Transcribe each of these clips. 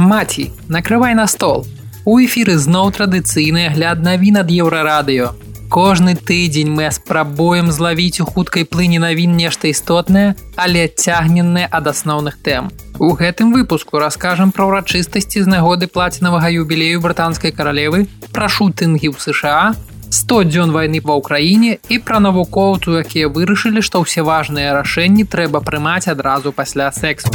Маці, накрывай на стол. У эфіры зноў традыцыйны агляд навін ад еўрарадыё. Кожны тыдзень мы спрабуем злавіць у хуткай плыні навін нешта істотнае, але цягненнае ад асноўных тэм. У гэтым выпуску раскажам пра ўрачыстасці з нагоды плацінавага юбілею брытанскай каралевы, пра шутынгі ў США, 100 дзён вайны ва ўкраіне і пра навукоўцу, якія вырашылі, што ўсе важныя рашэнні трэба прымаць адразу пасля сексу.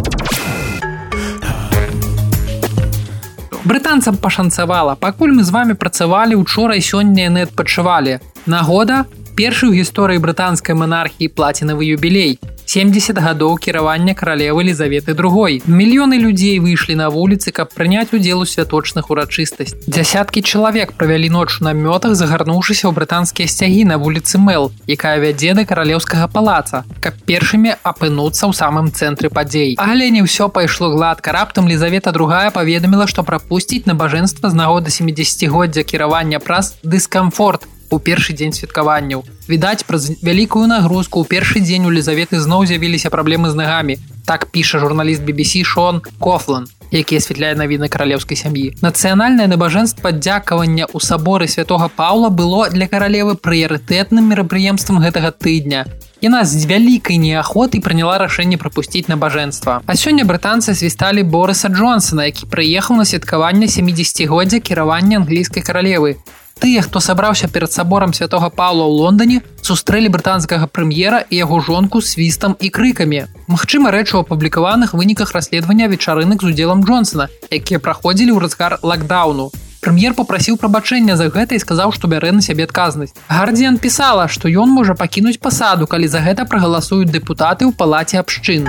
Брытанцам пашанцавала. Пакуль мы з вами працавалі учора і сёння яны адпачывалі. Нагода? Першы ў гісторыі брытанскай манархіі плацінавы юбілей 70 гадоў кіравання каралевы лізаветы другой. Мільёны людзей выйшлі на вуліцы каб прыняць удзел у святочных урачыстасць дзясяткі чалавек правялі ноч на мётах загарнуўшыся ў брытанскія сцягі на вуліцы мэл якая вядзе да каралеўскага палаца каб першымі апынуцца ў самым цэнтры падзей. Але не ўсё пайшло гладка. Раптам лізавета другая паведаміла што прапусціць набажэнства з нагоды 70годдзя кіравання праз дыскамфорт у першы дзень святкаванняў. Відаць, праз вялікую нагрузку ў першы дзень у лізаветы зноў з'явіліся праблемы з нагамі. Так піша журналіст BBC Шон Кофлан, які асвятляе навіны каралеўскай сям'і. Нацыянальнае набажэнства дзякавання ў саборы святого Паўла было для каралевы прыярытэтным мерапрыемствам гэтага тыдня. Яна з вялікай неахотай прыняла рашэнне прапусціць набажэнства. А сёння брытанцы свісталі Борыса Джонсона, які прыехаў на святкаванне 70годдзя кіравання англійскай каралевы. Тыя, хто сабраўся перад саборам святого Паўла ў Лондоне, сустрэлі брытанскага прэм'ера і яго жонку свістам і крыкамі. Магчыма, рэч у апублікаваных выніках расследавання вечарынак з удзелам Джонсона, якія праходзілі ў разгар лакдауну. Прэм'ер попрасіў прабачэння за гэта і сказаў, што бярэ на сябе адказнасць. Гардзіан пісала, што ён можа пакінуць пасаду, калі за гэта прагаласуюць дэпутаты ў палаце абшчын.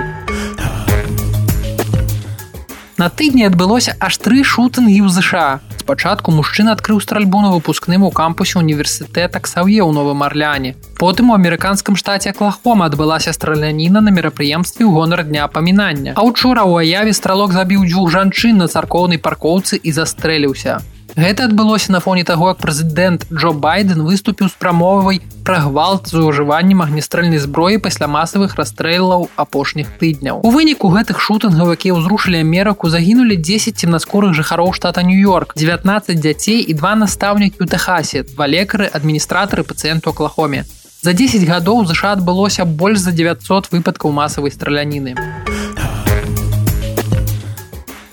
На тыдні адбылося аж тры шутынгі ў ЗША спачатку мужчына адкрыў стральбу на выпускным у кампусе універсітэта ксаўе ў новым арляне потым у амерыканскім штаце клахома адбылася страляніна на мерапрыемстве ў гонар дня памінання а учора ў аяве стралок забіў дзвюх жанчын на царкоўнай паркоўцы і застрэліўся Гэта адбылося на фоне таго, як прэзідэнт Джо Байден выступіў з прамовай пра гвалт з ужываннем агнестрэльнай зброі пасля масавых расстрэлаў апошніх тыдняў. У выніку гэтых шутынгаў, якія ўзрушылі Амерыку, загінулі 10 цемнаскорых жыхароў штата Нью-Йорк, 19 дзяцей і два настаўнікі ў Тэхасе, два лекары, адміністратары пацыенту Аклахоме. За 10 гадоў ЗША адбылося больш за 900 выпадкаў масавай страляніны.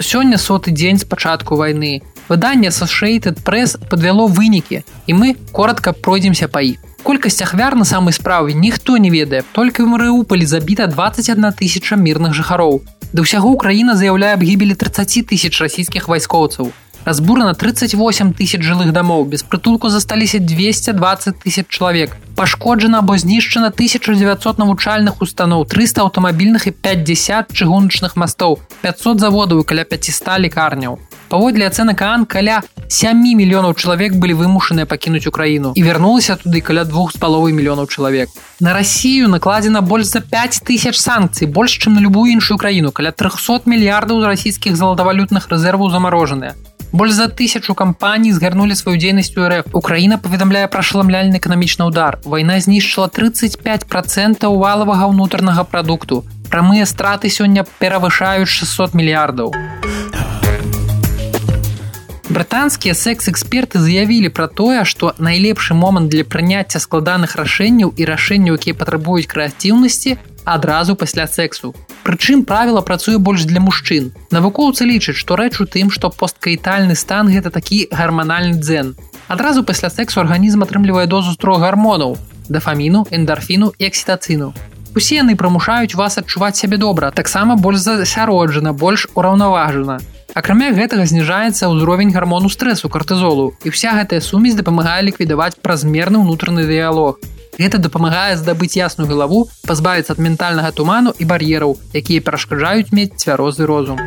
Сёння соты дзень з пачатку вайны выданне Associated Press подвяло вынікі і мы коротко пройдземся па іх. Колькасць ахвяр на самай справе ніхто не ведае, толькі ў Марыуполі забіта 21 тысяча мірных жыхароў. Да ўсяго Украіна заяўляе аб гібелі 30 тысяч расійскіх вайскоўцаў. Разбурана 38 тысяч жылых дамоў, без прытулку засталіся 220 тысяч чалавек. Пашкоджана або знішчана 1900 навучальных устаноў, 300 аўтамабільных і 50 чыгуначных мастоў, 500 заводаў і каля 500 лекарняў. Паводле ацэнак Ан каля 7 мільёнаў чалавек былі вымушаныя пакінуць Украіну і вярнулася туды каля двух з паловай мільёнаў чалавек. На Расію накладзена больш за 5 тысяч санкцый, больш чым на любую іншую краіну, каля 300 мільярдаў расійскіх залатавалютных рэзерваў замарожаныя. Больш за тысячу кампаній згарнулі сваю дзейнасць у РФ. Украіна паведамляе пра шаламляльны эканамічны ўдар. Вайна знішчыла 35 процентаў валавага ўнутранага прадукту. Прамыя страты сёння перавышаюць 600 мільярдаў. Брытанскія секс-эксперты заявілі пра тое, што найлепшы момант для прыняцця складаных рашэнняў і рашэнняў, якія патрабуюць крэатыўнасці адразу пасля сексу. Прычым правіла працуе больш для мужчын. Навукоўцы лічаць, што рэч у тым, што посткаітальны стан гэта такі гарманальны дзен. Адразу пасля сексу арганізм атрымлівае дозу строг гармонаў, дафаміну, эндарфіну і аксітацыну. Усе яны прымушаюць вас адчуваць сябе добра, таксама больш засяроджана, больш ураўнаважана. Акрамя гэтага зніжаецца ўзровень гармону стрэсу картызолу і вся гэтая сумесь дапамагае ліквідаваць празмерны ўнутраны дыялог. Гэта дапамагае здабыць ясную галаву, пазбавіцца ад ментальнага туману і бар'ераў, якія перашкаджаюць мець цвярозы розум.